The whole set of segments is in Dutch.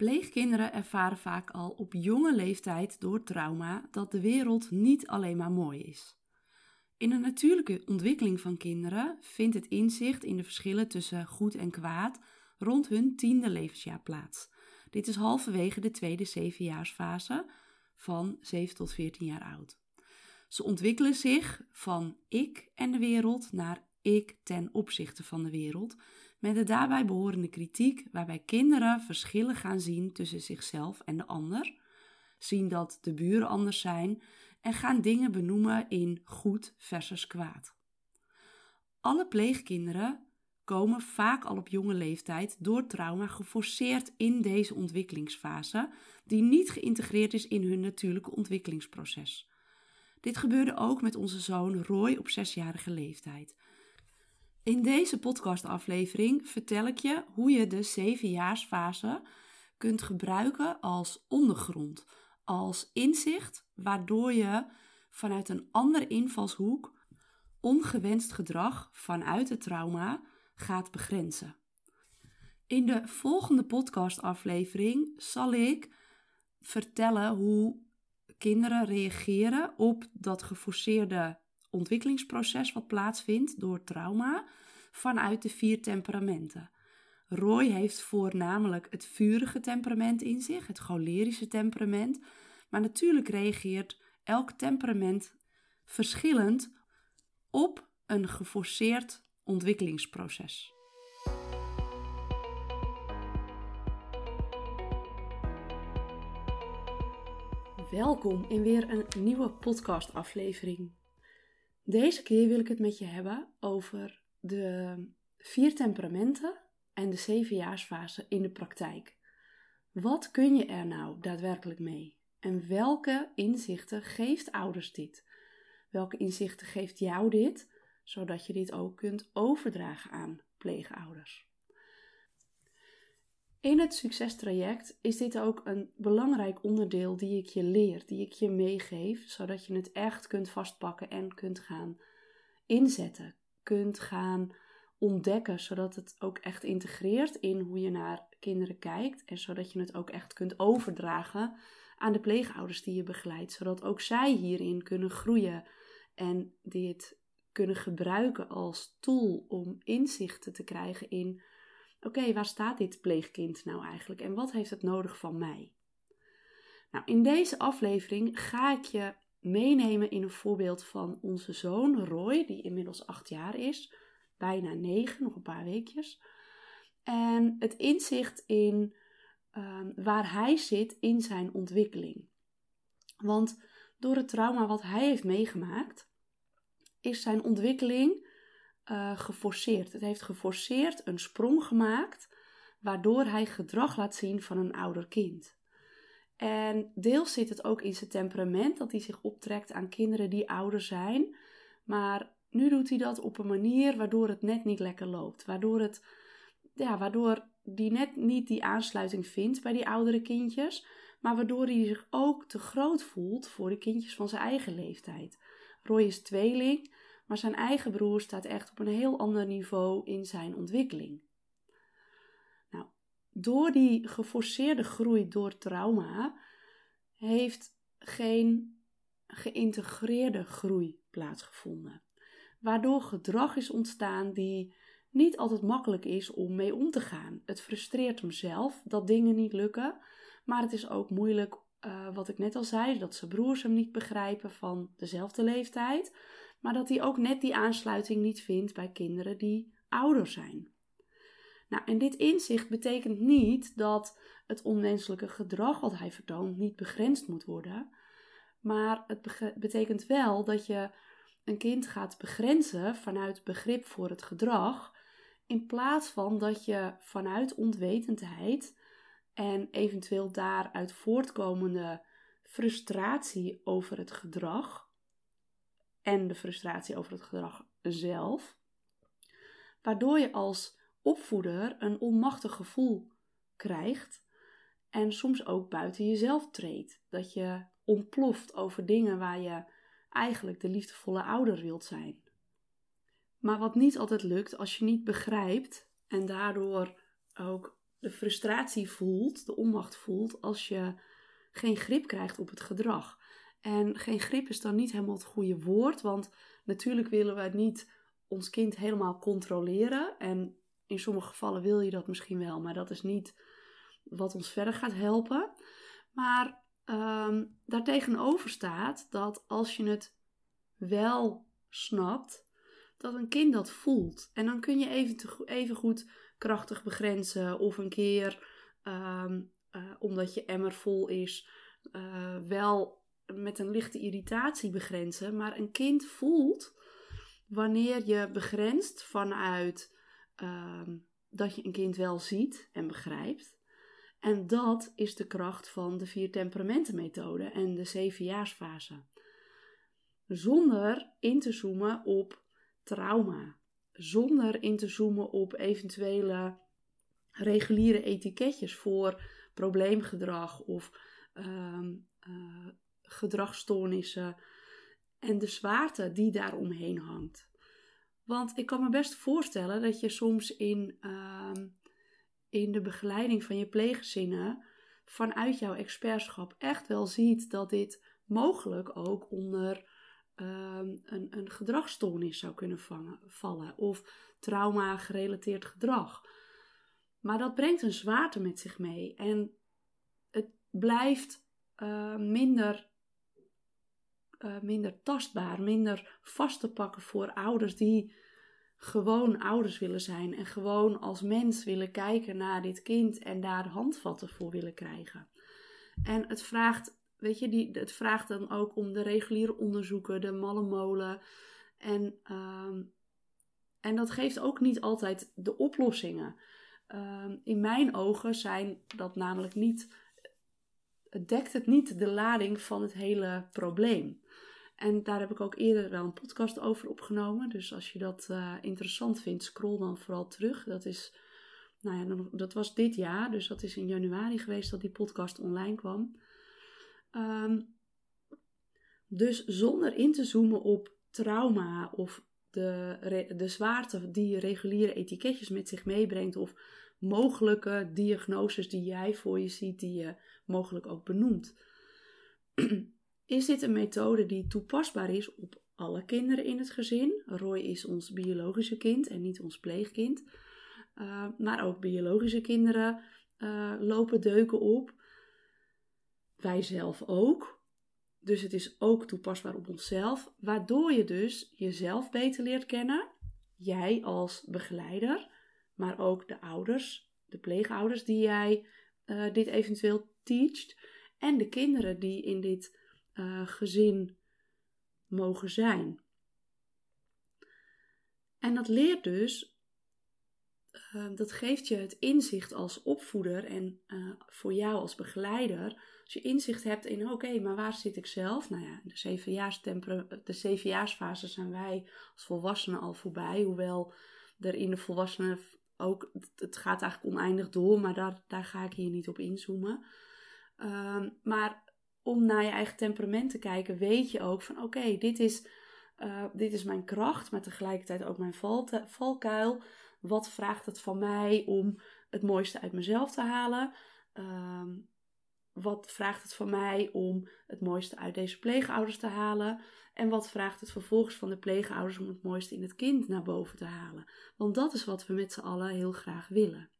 Pleegkinderen ervaren vaak al op jonge leeftijd door trauma dat de wereld niet alleen maar mooi is. In de natuurlijke ontwikkeling van kinderen vindt het inzicht in de verschillen tussen goed en kwaad rond hun tiende levensjaar plaats. Dit is halverwege de tweede zevenjaarsfase van 7 tot 14 jaar oud. Ze ontwikkelen zich van ik en de wereld naar ik ten opzichte van de wereld, met de daarbij behorende kritiek waarbij kinderen verschillen gaan zien tussen zichzelf en de ander, zien dat de buren anders zijn en gaan dingen benoemen in goed versus kwaad. Alle pleegkinderen komen vaak al op jonge leeftijd door trauma geforceerd in deze ontwikkelingsfase, die niet geïntegreerd is in hun natuurlijke ontwikkelingsproces. Dit gebeurde ook met onze zoon Roy op zesjarige leeftijd. In deze podcastaflevering vertel ik je hoe je de zevenjaarsfase kunt gebruiken als ondergrond, als inzicht, waardoor je vanuit een andere invalshoek ongewenst gedrag vanuit het trauma gaat begrenzen. In de volgende podcastaflevering zal ik vertellen hoe kinderen reageren op dat geforceerde ontwikkelingsproces wat plaatsvindt door trauma vanuit de vier temperamenten. Roy heeft voornamelijk het vurige temperament in zich, het cholerische temperament, maar natuurlijk reageert elk temperament verschillend op een geforceerd ontwikkelingsproces. Welkom in weer een nieuwe podcastaflevering. Deze keer wil ik het met je hebben over de vier temperamenten en de zevenjaarsfase in de praktijk. Wat kun je er nou daadwerkelijk mee? En welke inzichten geeft ouders dit? Welke inzichten geeft jou dit, zodat je dit ook kunt overdragen aan pleegouders? In het succestraject is dit ook een belangrijk onderdeel die ik je leer, die ik je meegeef, zodat je het echt kunt vastpakken en kunt gaan inzetten, kunt gaan ontdekken, zodat het ook echt integreert in hoe je naar kinderen kijkt en zodat je het ook echt kunt overdragen aan de pleegouders die je begeleidt, zodat ook zij hierin kunnen groeien en dit kunnen gebruiken als tool om inzichten te krijgen in oké, waar staat dit pleegkind nou eigenlijk en wat heeft het nodig van mij? Nou, in deze aflevering ga ik je meenemen in een voorbeeld van onze zoon Roy, die inmiddels acht jaar is, bijna negen, nog een paar weekjes. En het inzicht in ehm, waar hij zit in zijn ontwikkeling. Want door het trauma wat hij heeft meegemaakt, is zijn ontwikkeling uh, geforceerd. Het heeft geforceerd een sprong gemaakt, waardoor hij gedrag laat zien van een ouder kind. En deels zit het ook in zijn temperament dat hij zich optrekt aan kinderen die ouder zijn. Maar nu doet hij dat op een manier waardoor het net niet lekker loopt. Waardoor, het, ja, waardoor die net niet die aansluiting vindt bij die oudere kindjes. Maar waardoor hij zich ook te groot voelt voor de kindjes van zijn eigen leeftijd. Roy is tweeling. Maar zijn eigen broer staat echt op een heel ander niveau in zijn ontwikkeling. Nou, door die geforceerde groei door trauma heeft geen geïntegreerde groei plaatsgevonden. Waardoor gedrag is ontstaan die niet altijd makkelijk is om mee om te gaan. Het frustreert hem zelf dat dingen niet lukken, maar het is ook moeilijk, uh, wat ik net al zei, dat zijn broers hem niet begrijpen van dezelfde leeftijd maar dat hij ook net die aansluiting niet vindt bij kinderen die ouder zijn. Nou, en dit inzicht betekent niet dat het onmenselijke gedrag wat hij vertoont niet begrensd moet worden, maar het betekent wel dat je een kind gaat begrenzen vanuit begrip voor het gedrag, in plaats van dat je vanuit onwetendheid en eventueel daaruit voortkomende frustratie over het gedrag en de frustratie over het gedrag zelf, waardoor je als opvoeder een onmachtig gevoel krijgt en soms ook buiten jezelf treedt. Dat je ontploft over dingen waar je eigenlijk de liefdevolle ouder wilt zijn. Maar wat niet altijd lukt als je niet begrijpt en daardoor ook de frustratie voelt, de onmacht voelt, als je geen grip krijgt op het gedrag. En geen grip is dan niet helemaal het goede woord, want natuurlijk willen we niet ons kind helemaal controleren. En in sommige gevallen wil je dat misschien wel, maar dat is niet wat ons verder gaat helpen. Maar um, daartegenover staat dat als je het wel snapt, dat een kind dat voelt. En dan kun je even, even goed krachtig begrenzen of een keer, ehm, eh, omdat je emmer vol is, uh, wel met een lichte irritatie begrenzen. Maar een kind voelt wanneer je begrenst vanuit ehm, dat je een kind wel ziet en begrijpt. En dat is de kracht van de vier temperamentenmethode en de zevenjaarsfase. Zonder in te zoomen op trauma. Zonder in te zoomen op eventuele reguliere etiketjes voor probleemgedrag of uh, gedragsstoornissen en de zwaarte die daaromheen hangt. Want ik kan me best voorstellen dat je soms in, ehm, in de begeleiding van je pleeggezinnen vanuit jouw expertschap echt wel ziet dat dit mogelijk ook onder ehm, een, een gedragsstoornis zou kunnen vallen of trauma gerelateerd gedrag. Maar dat brengt een zwaarte met zich mee en het blijft uh, minder uh, minder tastbaar, minder vast te pakken voor ouders die gewoon ouders willen zijn en gewoon als mens willen kijken naar dit kind en daar handvatten voor willen krijgen. En het vraagt, weet je, die, het vraagt dan ook om de reguliere onderzoeken, de malle molen. En, uh, en dat geeft ook niet altijd de oplossingen. Uh, in mijn ogen zijn dat namelijk niet, dekt het niet de lading van het hele probleem. En daar heb ik ook eerder wel een podcast over opgenomen. Dus als je dat uh, interessant vindt, scroll dan vooral terug. Dat is, nou ja, dat was dit jaar. Dus dat is in januari geweest dat die podcast online kwam. Um, dus zonder in te zoomen op trauma of de, de zwaarte die reguliere etiketjes met zich meebrengt. Of mogelijke diagnoses die jij voor je ziet, die je mogelijk ook benoemt. Is dit een methode die toepasbaar is op alle kinderen in het gezin? Roy is ons biologische kind en niet ons pleegkind. Uh, maar ook biologische kinderen uh, lopen deuken op. Wij zelf ook. Dus het is ook toepasbaar op onszelf, waardoor je dus jezelf beter leert kennen. Jij als begeleider, maar ook de ouders, de pleegouders die jij uh, dit eventueel En de kinderen die in dit uh, gezin mogen zijn. En dat leert dus, uh, dat geeft je het inzicht als opvoeder en uh, voor jou als begeleider. Als je inzicht hebt in, oké, maar waar zit ik zelf? Nou ja, de, zevenjaars de zevenjaarsfase zijn wij als volwassenen al voorbij. Hoewel er in de volwassenen ook, het gaat eigenlijk oneindig door, maar daar, daar ga ik hier niet op inzoomen. Uh, maar om naar je eigen temperament te kijken, weet je ook van oké, dit, is, uh, dit is mijn kracht, maar tegelijkertijd ook mijn val, valkuil. Wat vraagt het van mij om het mooiste uit mezelf te halen? Uh, wat vraagt het van mij om het mooiste uit deze pleegouders te halen? En wat vraagt het vervolgens van de pleegouders om het mooiste in het kind naar boven te halen? Want dat is wat we met z'n allen heel graag willen.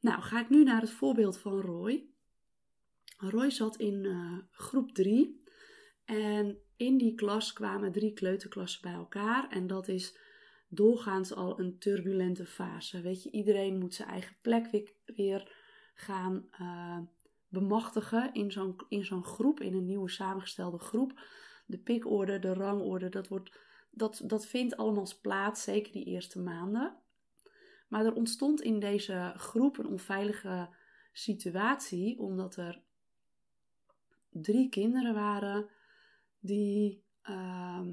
Nou, ga ik nu naar het voorbeeld van Roy. Roy zat in uh, groep 3 en in die klas kwamen drie kleuterklassen bij elkaar en dat is doorgaans al een turbulente fase. Weet je, iedereen moet zijn eigen plek weer, gaan uh, bemachtigen in zo'n, in zo'n groep, in een nieuwe samengestelde groep. De pikorde, de rangorde, dat, wordt, dat, dat vindt allemaal plaats, zeker die eerste maanden. Maar er ontstond in deze groep een onveilige situatie, omdat er drie kinderen waren die, uh,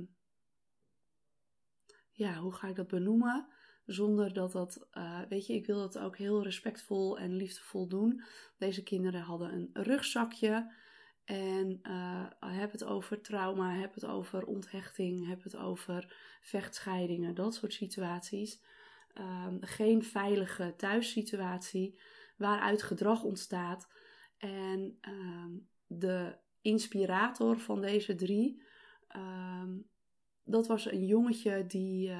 ja, hoe ga ik dat benoemen? Zonder dat dat, uh, weet je, ik wil dat ook heel respectvol en liefdevol doen. Deze kinderen hadden een rugzakje en uh, heb het over trauma, heb het over onthechting, heb het over vechtscheidingen, dat soort situaties. ehm, geen veilige thuissituatie waaruit gedrag ontstaat. En ehm, de inspirator van deze drie, ehm, dat was een jongetje die,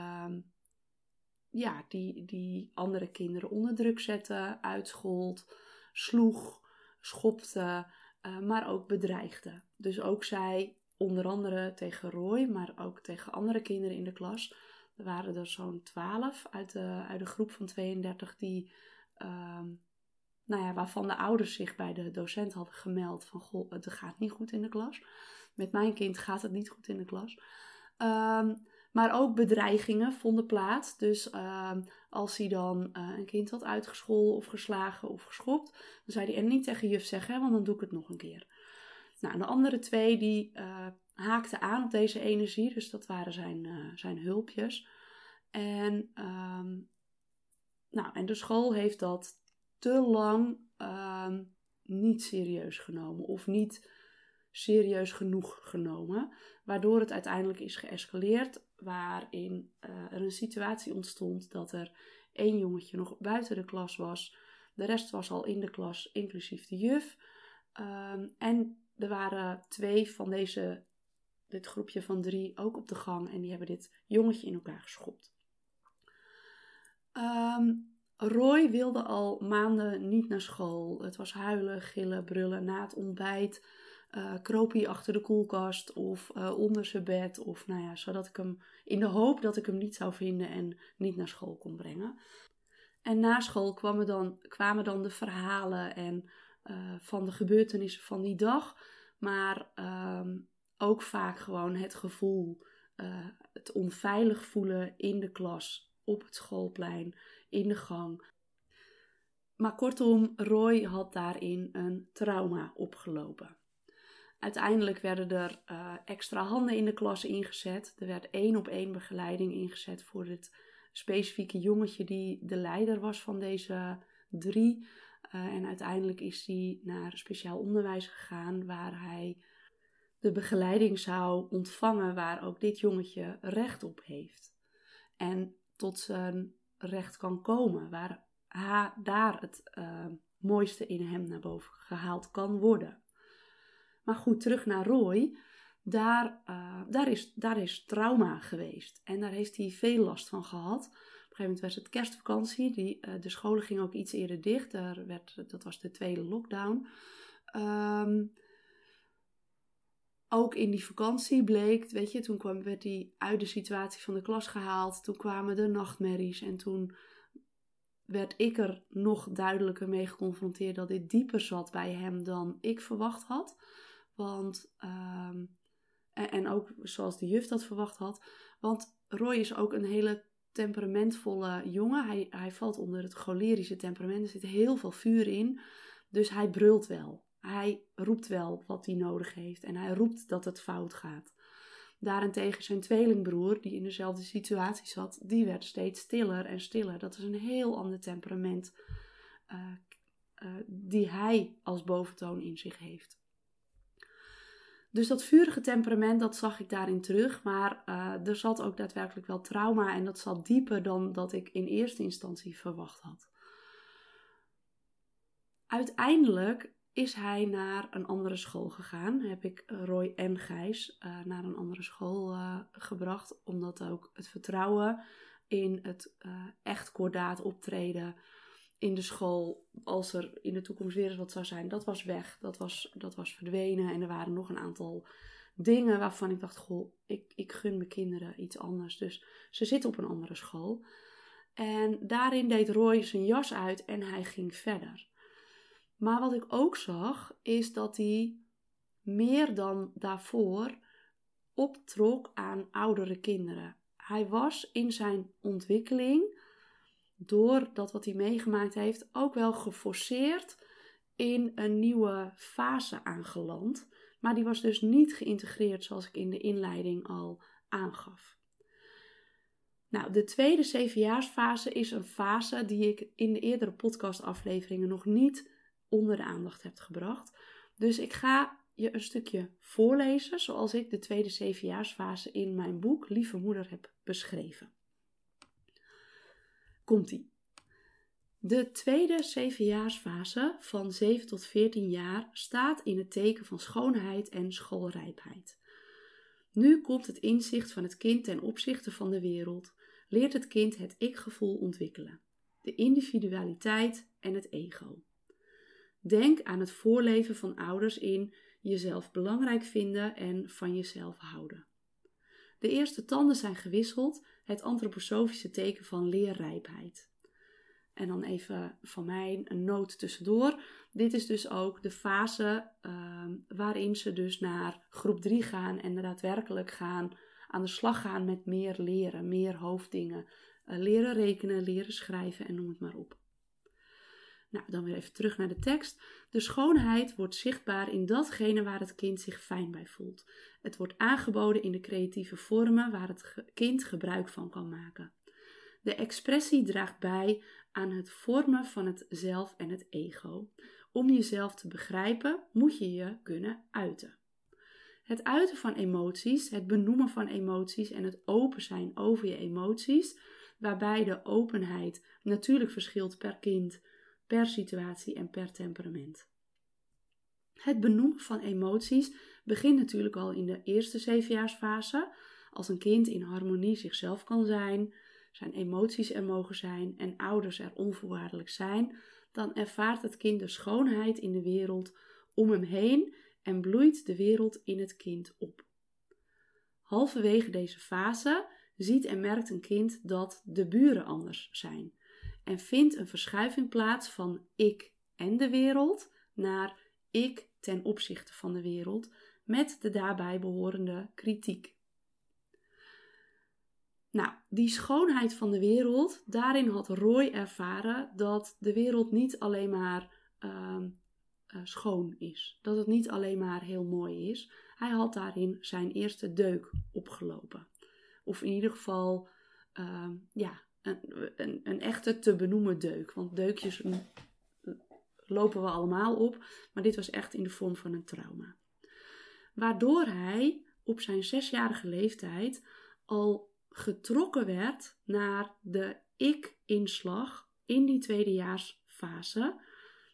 ja, die, die andere kinderen onder druk zette, uitschold, sloeg, schopte, uh, maar ook bedreigde. Dus ook zij onder andere tegen Roy, maar ook tegen andere kinderen in de klas. Er waren er zo'n twaalf uit de, uit de groep van 32 die, uh, nou ja, waarvan de ouders zich bij de docent hadden gemeld van, goh, het gaat niet goed in de klas. Met mijn kind gaat het niet goed in de klas. Um, maar ook bedreigingen vonden plaats. Dus ehm, als hij dan uh, een kind had uitgescholden of geslagen of geschopt, dan zei hij en niet tegen juf zeggen, want dan doe ik het nog een keer. Nou, de andere twee die uh, haakten aan op deze energie, dus dat waren zijn, uh, zijn hulpjes. En, um, nou, en de school heeft dat te lang uh, niet serieus genomen of niet serieus genoeg genomen, waardoor het uiteindelijk is geëscaleerd, waarin uh, er een situatie ontstond dat er één jongetje nog buiten de klas was, de rest was al in de klas, inclusief de juf. Um, en er waren twee van deze, dit groepje van drie ook op de gang en die hebben dit jongetje in elkaar geschopt. Um, Roy wilde al maanden niet naar school. Het was huilen, gillen, brullen na het ontbijt. Uh, kroop hij achter de koelkast of uh, onder zijn bed. Of nou ja, zodat ik hem in de hoop dat ik hem niet zou vinden en niet naar school kon brengen. En na school kwamen dan, kwamen dan de verhalen en uh, van de gebeurtenissen van die dag. Maar uh, ook vaak gewoon het gevoel, het onveilig voelen in de klas, op het schoolplein, in de gang. Maar kortom, Roy had daarin een trauma opgelopen. Uiteindelijk werden er uh, extra handen in de klas ingezet. Er werd één op één begeleiding ingezet voor het specifieke jongetje die de leider was van deze drie. Uh, en uiteindelijk is hij naar speciaal onderwijs gegaan waar hij de begeleiding zou ontvangen waar ook dit jongetje recht op heeft. En tot zijn recht kan komen, waar ha, daar het uh, mooiste in hem naar boven gehaald kan worden. Maar goed, terug naar Roy. Daar, uh, daar, is, daar is trauma geweest. En daar heeft hij veel last van gehad. Op een gegeven moment was het kerstvakantie. Die, uh, de scholen gingen ook iets eerder dicht. Daar werd, dat was de tweede lockdown. Um, ook in die vakantie bleek, weet je, toen werd hij uit de situatie van de klas gehaald. Toen kwamen de nachtmerries. En toen werd ik er nog duidelijker mee geconfronteerd dat dit dieper zat bij hem dan ik verwacht had. Want, en, en, ook zoals de juf dat verwacht had. Want Roy is ook een hele temperamentvolle jongen. Hij, hij valt onder het cholerische temperament. Er zit heel veel vuur in. Dus hij brult wel. Hij roept wel wat hij nodig heeft. En hij roept dat het fout gaat. Daarentegen zijn tweelingbroer, die in dezelfde situatie zat, die werd steeds stiller en stiller. Dat is een heel ander temperament uh, die hij als boventoon in zich heeft. Dus dat vurige temperament, dat zag ik daarin terug. Maar uh, er zat ook daadwerkelijk wel trauma en dat zat dieper dan dat ik in eerste instantie verwacht had. Uiteindelijk is hij naar een andere school gegaan. Heb ik Roy en Gijs uh, naar een andere school uh, gebracht. Omdat ook het vertrouwen in het echt kordaat optreden in de school, als er in de toekomst weer eens wat zou zijn, dat was weg. Dat was, dat was verdwenen. En er waren nog een aantal dingen waarvan ik dacht: Goh, ik, ik gun mijn kinderen iets anders. Dus ze zitten op een andere school. En daarin deed Roy zijn jas uit en hij ging verder. Maar wat ik ook zag, is dat hij meer dan daarvoor optrok aan oudere kinderen. Hij was in zijn ontwikkeling door dat wat hij meegemaakt heeft, ook wel geforceerd in een nieuwe fase aangeland. Maar die was dus niet geïntegreerd zoals ik in de inleiding al aangaf. Nou, de tweede zevenjaarsfase is een fase die ik in de eerdere podcastafleveringen nog niet onder de aandacht heb gebracht. Dus ik ga je een stukje voorlezen zoals ik de tweede zevenjaarsfase in mijn boek Lieve Moeder heb beschreven. Komt-ie. De tweede zevenjaarsfase van 7 tot 14 jaar staat in het teken van schoonheid en schoolrijpheid. Nu komt het inzicht van het kind ten opzichte van de wereld, leert het kind het ik-gevoel ontwikkelen, de individualiteit en het ego. Denk aan het voorleven van ouders in jezelf belangrijk vinden en van jezelf houden. De eerste tanden zijn gewisseld, het antroposofische teken van leerrijpheid. En dan even van mij een noot tussendoor. Dit is dus ook de fase uh, waarin ze dus naar groep 3 gaan en daadwerkelijk gaan aan de slag gaan met meer leren, meer hoofddingen. Uh, leren rekenen, leren schrijven en noem het maar op. Nou, dan weer even terug naar de tekst. De schoonheid wordt zichtbaar in datgene waar het kind zich fijn bij voelt. Het wordt aangeboden in de creatieve vormen waar het kind gebruik van kan maken. De expressie draagt bij aan het vormen van het zelf en het ego. Om jezelf te begrijpen moet je je kunnen uiten. Het uiten van emoties, het benoemen van emoties en het open zijn over je emoties, waarbij de openheid natuurlijk verschilt per kind, per situatie en per temperament. Het benoemen van emoties begint natuurlijk al in de eerste zevenjaarsfase, als een kind in harmonie zichzelf kan zijn, zijn emoties er mogen zijn en ouders er onvoorwaardelijk zijn, dan ervaart het kind de schoonheid in de wereld om hem heen en bloeit de wereld in het kind op. Halverwege deze fase ziet en merkt een kind dat de buren anders zijn en vindt een verschuiving plaats van ik en de wereld naar ik ten opzichte van de wereld met de daarbij behorende kritiek. Nou, die schoonheid van de wereld, daarin had Roy ervaren dat de wereld niet alleen maar ehm, eh, schoon is. Dat het niet alleen maar heel mooi is. Hij had daarin zijn eerste deuk opgelopen. Of in ieder geval, ehm, ja, te benoemen deuk. Want deukjes mm, lopen we allemaal op, maar dit was echt in de vorm van een trauma. Waardoor hij op zijn zesjarige leeftijd al getrokken werd naar de ik-inslag in die tweedejaarsfase,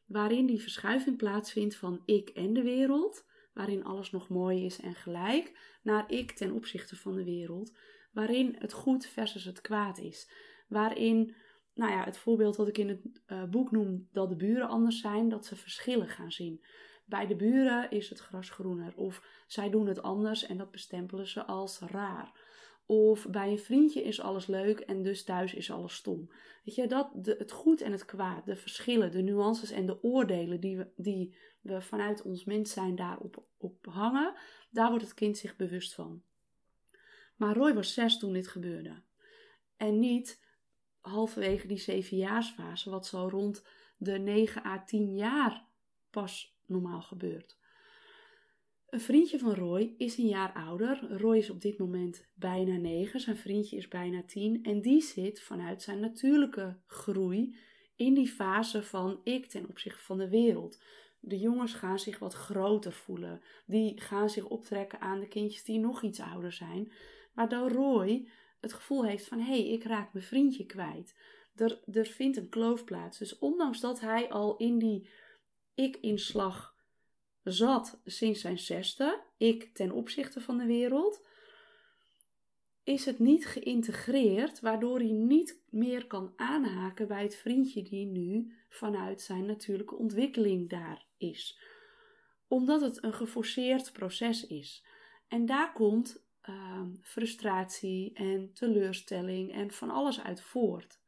waarin die verschuiving plaatsvindt van ik en de wereld, waarin alles nog mooi is en gelijk, naar ik ten opzichte van de wereld, waarin het goed versus het kwaad is, waarin, nou ja, het voorbeeld dat ik in het uh, boek noem, dat de buren anders zijn, dat ze verschillen gaan zien. Bij de buren is het gras groener of zij doen het anders en dat bestempelen ze als raar. Of bij een vriendje is alles leuk en dus thuis is alles stom. Weet je, dat, het goed en het kwaad, de verschillen, de nuances en de oordelen die we, die we vanuit ons mens zijn daarop op hangen, daar wordt het kind zich bewust van. Maar Roy was zes toen dit gebeurde. En niet halverwege die zevenjaarsfase, wat zo rond de 9 à 10 jaar pas normaal gebeurt. Een vriendje van Roy is een jaar ouder. Roy is op dit moment bijna 9, zijn vriendje is bijna 10 en die zit vanuit zijn natuurlijke groei in die fase van ik ten opzichte van de wereld. De jongens gaan zich wat groter voelen. Die gaan zich optrekken aan de kindjes die nog iets ouder zijn. Waardoor Roy het gevoel heeft van hé, hey, ik raak mijn vriendje kwijt. Er, er vindt een kloof plaats. Dus ondanks dat hij al in die ik-inslag zat sinds zijn zesde, ik ten opzichte van de wereld, is het niet geïntegreerd, waardoor hij niet meer kan aanhaken bij het vriendje die nu vanuit zijn natuurlijke ontwikkeling daar is. Omdat het een geforceerd proces is. En daar komt uh, frustratie en teleurstelling en van alles uit voort.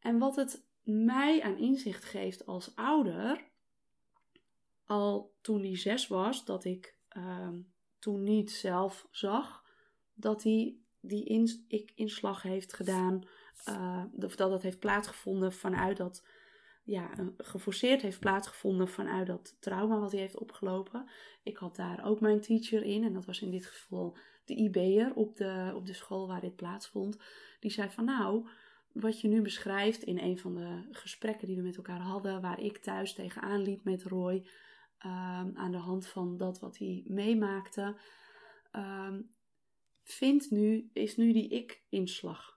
En wat het mij aan inzicht geeft als ouder, al toen hij zes was, dat ik ehm, toen niet zelf zag dat hij die in, ik inslag heeft gedaan, uh, of dat het heeft plaatsgevonden vanuit dat, ja, geforceerd heeft plaatsgevonden vanuit dat trauma wat hij heeft opgelopen. Ik had daar ook mijn teacher in, en dat was in dit geval de IB'er op de, op de school waar dit plaatsvond. Die zei van nou, wat je nu beschrijft in een van de gesprekken die we met elkaar hadden, waar ik thuis tegenaan liep met Roy, Ehm, aan de hand van dat wat hij meemaakte, um, vindt nu, is nu die ik-inslag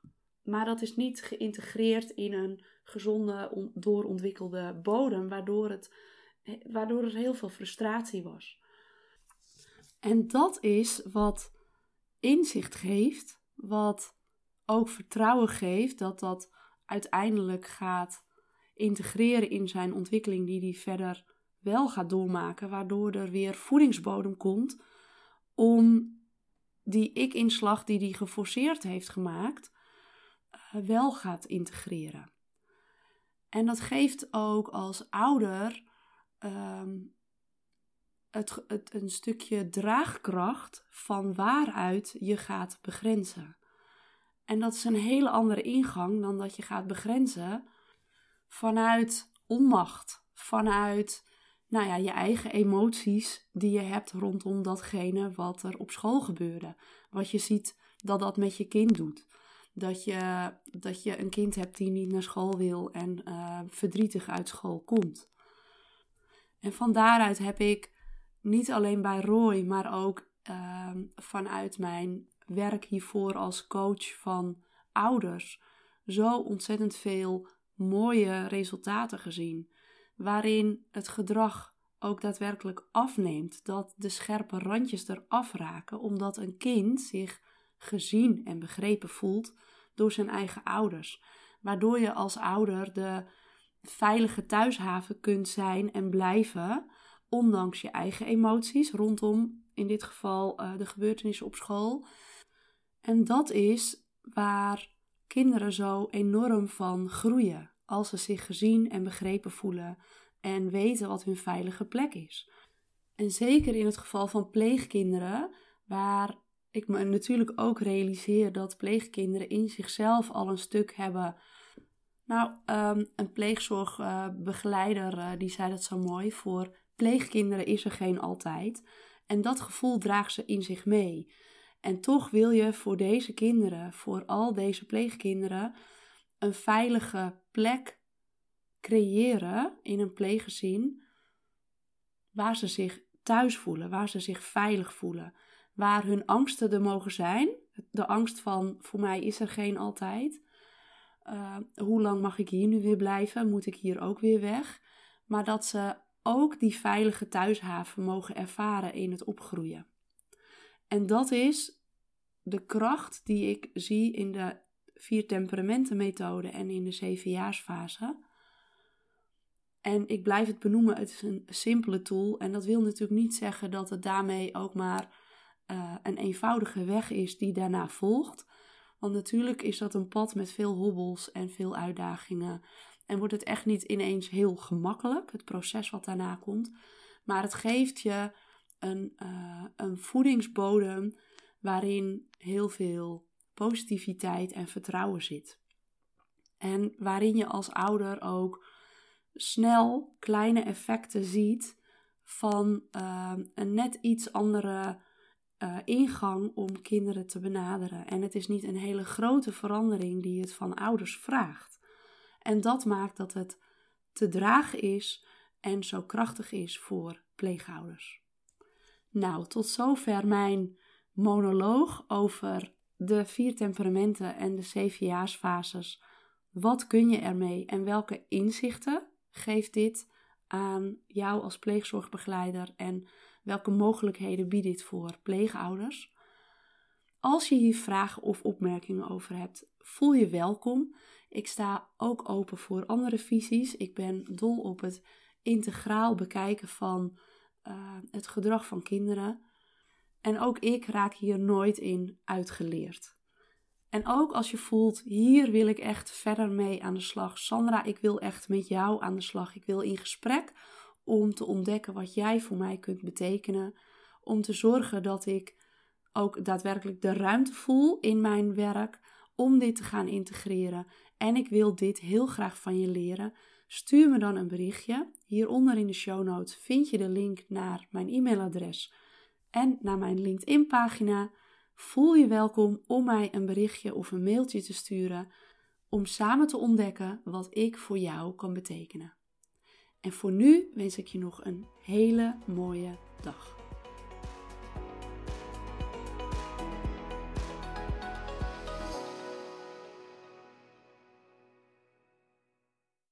maar dat is niet geïntegreerd in een gezonde, doorontwikkelde bodem, waardoor, het, waardoor er heel veel frustratie was. En dat is wat inzicht geeft, wat ook vertrouwen geeft dat dat uiteindelijk gaat integreren in zijn ontwikkeling die hij verder wel gaat doormaken, waardoor er weer voedingsbodem komt om die ik-inslag die hij geforceerd heeft gemaakt, eh, wel gaat integreren. En dat geeft ook als ouder ehm, het, het, een stukje draagkracht van waaruit je gaat begrenzen. En dat is een hele andere ingang dan dat je gaat begrenzen vanuit onmacht, vanuit nou ja, je eigen emoties die je hebt rondom datgene wat er op school gebeurde. Wat je ziet dat dat met je kind doet. Dat je, dat je een kind hebt die niet naar school wil en uh, verdrietig uit school komt. En van daaruit heb ik niet alleen bij Roy, maar ook uh, vanuit mijn werk hiervoor als coach van ouders zo ontzettend veel mooie resultaten gezien. Waarin het gedrag ook daadwerkelijk afneemt. Dat de scherpe randjes eraf raken, omdat een kind zich gezien en begrepen voelt door zijn eigen ouders. Waardoor je als ouder de veilige thuishaven kunt zijn en blijven, ondanks je eigen emoties rondom, in dit geval, uh, de gebeurtenissen op school. En dat is waar kinderen zo enorm van groeien. Als ze zich gezien en begrepen voelen en weten wat hun veilige plek is. En zeker in het geval van pleegkinderen, waar ik me natuurlijk ook realiseer dat pleegkinderen in zichzelf al een stuk hebben. Nou, um, een pleegzorgbegeleider uh, die zei dat zo mooi. Voor pleegkinderen is er geen altijd. En dat gevoel draagt ze in zich mee. En toch wil je voor deze kinderen, voor al deze pleegkinderen, een veilige plek creëren in een pleeggezin waar ze zich thuis voelen, waar ze zich veilig voelen, waar hun angsten er mogen zijn. De angst van voor mij is er geen altijd. Uh, hoe lang mag ik hier nu weer blijven? Moet ik hier ook weer weg? Maar dat ze ook die veilige thuishaven mogen ervaren in het opgroeien. En dat is de kracht die ik zie in de vier temperamenten methode en in de zevenjaarsfase. En ik blijf het benoemen, het is een simpele tool. En dat wil natuurlijk niet zeggen dat het daarmee ook maar uh, een eenvoudige weg is die daarna volgt. Want natuurlijk is dat een pad met veel hobbels en veel uitdagingen. En wordt het echt niet ineens heel gemakkelijk, het proces wat daarna komt. Maar het geeft je een, uh, een voedingsbodem waarin heel veel positiviteit en vertrouwen zit. En waarin je als ouder ook snel kleine effecten ziet van uh, een net iets andere uh, ingang om kinderen te benaderen. En het is niet een hele grote verandering die het van ouders vraagt. En dat maakt dat het te dragen is en zo krachtig is voor pleegouders. Nou, tot zover mijn monoloog over de vier temperamenten en de zevenjaarsfases. Wat kun je ermee en welke inzichten geeft dit aan jou als pleegzorgbegeleider en welke mogelijkheden biedt dit voor pleegouders? Als je hier vragen of opmerkingen over hebt, voel je welkom. Ik sta ook open voor andere visies. Ik ben dol op het integraal bekijken van uh, het gedrag van kinderen. En ook ik raak hier nooit in uitgeleerd. En ook als je voelt, hier wil ik echt verder mee aan de slag. Sandra, ik wil echt met jou aan de slag. Ik wil in gesprek om te ontdekken wat jij voor mij kunt betekenen. Om te zorgen dat ik ook daadwerkelijk de ruimte voel in mijn werk om dit te gaan integreren. En ik wil dit heel graag van je leren. Stuur me dan een berichtje. Hieronder in de show notes vind je de link naar mijn e-mailadres en naar mijn LinkedIn pagina. Voel je welkom om mij een berichtje of een mailtje te sturen om samen te ontdekken wat ik voor jou kan betekenen. En voor nu wens ik je nog een hele mooie dag.